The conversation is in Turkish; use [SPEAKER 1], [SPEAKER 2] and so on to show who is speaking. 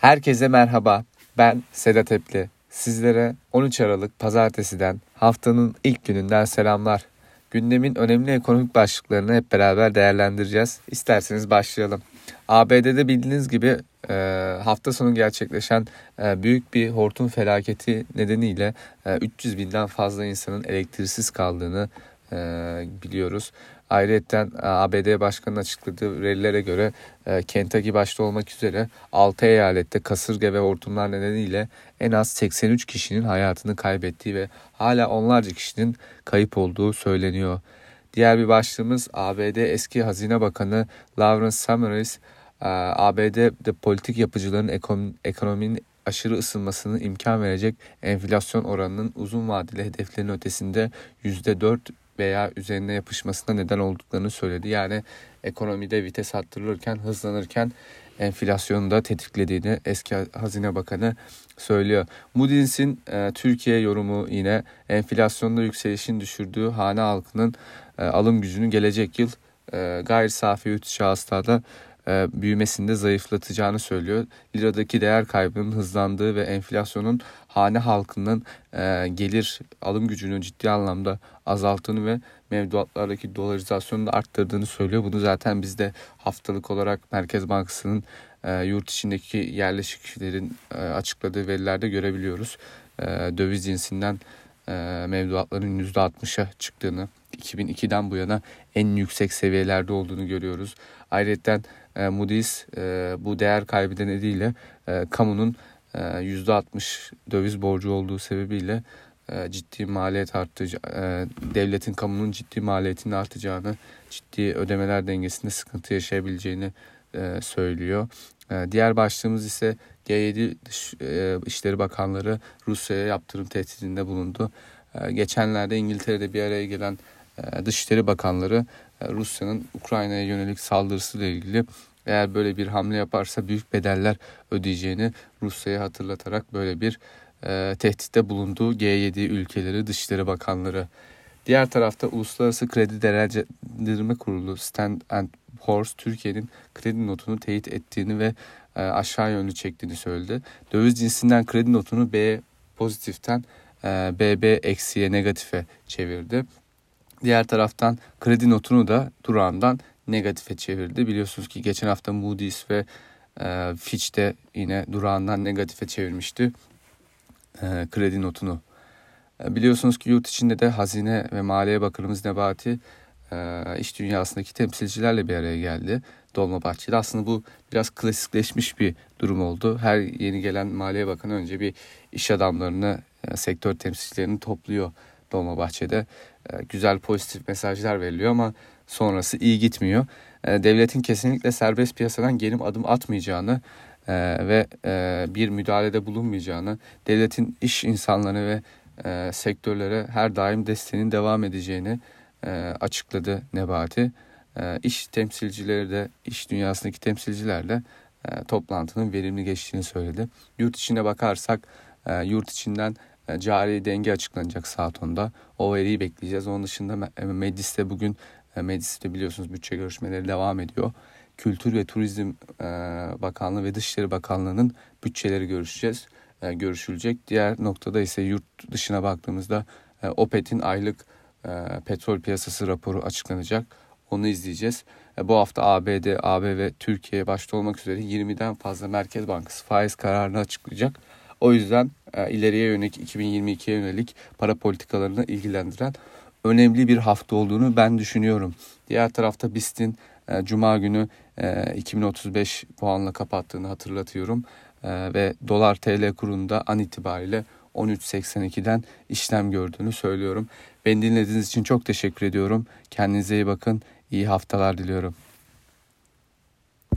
[SPEAKER 1] Herkese merhaba. Ben Sedat Epli. Sizlere 13 Aralık Pazartesi'den haftanın ilk gününden selamlar. Gündemin önemli ekonomik başlıklarını hep beraber değerlendireceğiz. İsterseniz başlayalım. ABD'de bildiğiniz gibi e, hafta sonu gerçekleşen e, büyük bir hortum felaketi nedeniyle 300 e, binden fazla insanın elektriksiz kaldığını biliyoruz. Ayrıca ABD Başkanı'nın açıkladığı verilere göre Kentucky başta olmak üzere 6 eyalette kasırga ve hortumlar nedeniyle en az 83 kişinin hayatını kaybettiği ve hala onlarca kişinin kayıp olduğu söyleniyor. Diğer bir başlığımız ABD eski Hazine Bakanı Lawrence Summers, ABD'de politik yapıcıların ekonominin aşırı ısınmasını imkan verecek enflasyon oranının uzun vadeli hedeflerin ötesinde %4 veya üzerine yapışmasına neden olduklarını söyledi. Yani ekonomide vites arttırılırken, hızlanırken enflasyonu da tetiklediğini eski Hazine Bakanı söylüyor. Moody's'in e, Türkiye yorumu yine enflasyonda yükselişin düşürdüğü hane halkının e, alım gücünü gelecek yıl e, gayri safi yurt içi hastada e, büyümesinde zayıflatacağını söylüyor. Liradaki değer kaybının hızlandığı ve enflasyonun hane halkının e, gelir alım gücünü ciddi anlamda azalttığını ve mevduatlardaki dolarizasyonu da arttırdığını söylüyor. Bunu zaten biz de haftalık olarak Merkez Bankası'nın e, yurt içindeki yerleşiklerin e, açıkladığı verilerde görebiliyoruz. Döviz cinsinden mevduatların %60'a çıktığını, 2002'den bu yana en yüksek seviyelerde olduğunu görüyoruz. Ayrıca e, Moody's e, bu değer kaybı nedeniyle e, kamunun e, %60 döviz borcu olduğu sebebiyle e, ciddi maliyet artacağı, e, devletin kamunun ciddi maliyetinin artacağını, ciddi ödemeler dengesinde sıkıntı yaşayabileceğini e, söylüyor. E, diğer başlığımız ise G7 e, İşleri Bakanları Rusya'ya yaptırım tehdidinde bulundu. E, geçenlerde İngiltere'de bir araya gelen e, Dışişleri Bakanları e, Rusya'nın Ukrayna'ya yönelik saldırısıyla ilgili eğer böyle bir hamle yaparsa büyük bedeller ödeyeceğini Rusya'ya hatırlatarak böyle bir e, tehditte bulunduğu G7 ülkeleri Dışişleri Bakanları. Diğer tarafta Uluslararası Kredi Derecelendirme Kurulu Stand and Poor's Türkiye'nin kredi notunu teyit ettiğini ve e, aşağı yönlü çektiğini söyledi. Döviz cinsinden kredi notunu B pozitiften e, BB eksiye negatife çevirdi. Diğer taraftan kredi notunu da durağından negatife çevirdi. Biliyorsunuz ki geçen hafta Moody's ve e, Fitch de yine durağından negatife çevirmişti e, kredi notunu. E, biliyorsunuz ki yurt içinde de Hazine ve Maliye Bakanımız Nebati e, iş dünyasındaki temsilcilerle bir araya geldi. Dolmabahçe'de aslında bu biraz klasikleşmiş bir durum oldu. Her yeni gelen Maliye Bakanı önce bir iş adamlarını, e, sektör temsilcilerini topluyor Dolmabahçe'de. E, güzel pozitif mesajlar veriliyor ama sonrası iyi gitmiyor. E, devletin kesinlikle serbest piyasadan gelim adım atmayacağını e, ve bir müdahalede bulunmayacağını, devletin iş insanları ve sektörlere her daim desteğinin devam edeceğini açıkladı Nebati. İş temsilcileri de, iş dünyasındaki temsilciler de toplantının verimli geçtiğini söyledi. Yurt içine bakarsak, yurt içinden e, cari denge açıklanacak saat 10'da. O veriyi bekleyeceğiz. Onun dışında e, mecliste bugün e, mecliste biliyorsunuz bütçe görüşmeleri devam ediyor. Kültür ve Turizm Bakanlığı ve Dışişleri Bakanlığı'nın bütçeleri görüşeceğiz. Görüşülecek. Diğer noktada ise yurt dışına baktığımızda OPEC'in aylık petrol piyasası raporu açıklanacak. Onu izleyeceğiz. Bu hafta ABD, AB ve Türkiye başta olmak üzere 20'den fazla Merkez Bankası faiz kararını açıklayacak. O yüzden ileriye yönelik 2022'ye yönelik para politikalarını ilgilendiren önemli bir hafta olduğunu ben düşünüyorum. Diğer tarafta BIST'in e, Cuma günü e, 2035 puanla kapattığını hatırlatıyorum. E, ve dolar TL kurunda an itibariyle 13.82'den işlem gördüğünü söylüyorum. Beni dinlediğiniz için çok teşekkür ediyorum. Kendinize iyi bakın. İyi haftalar diliyorum.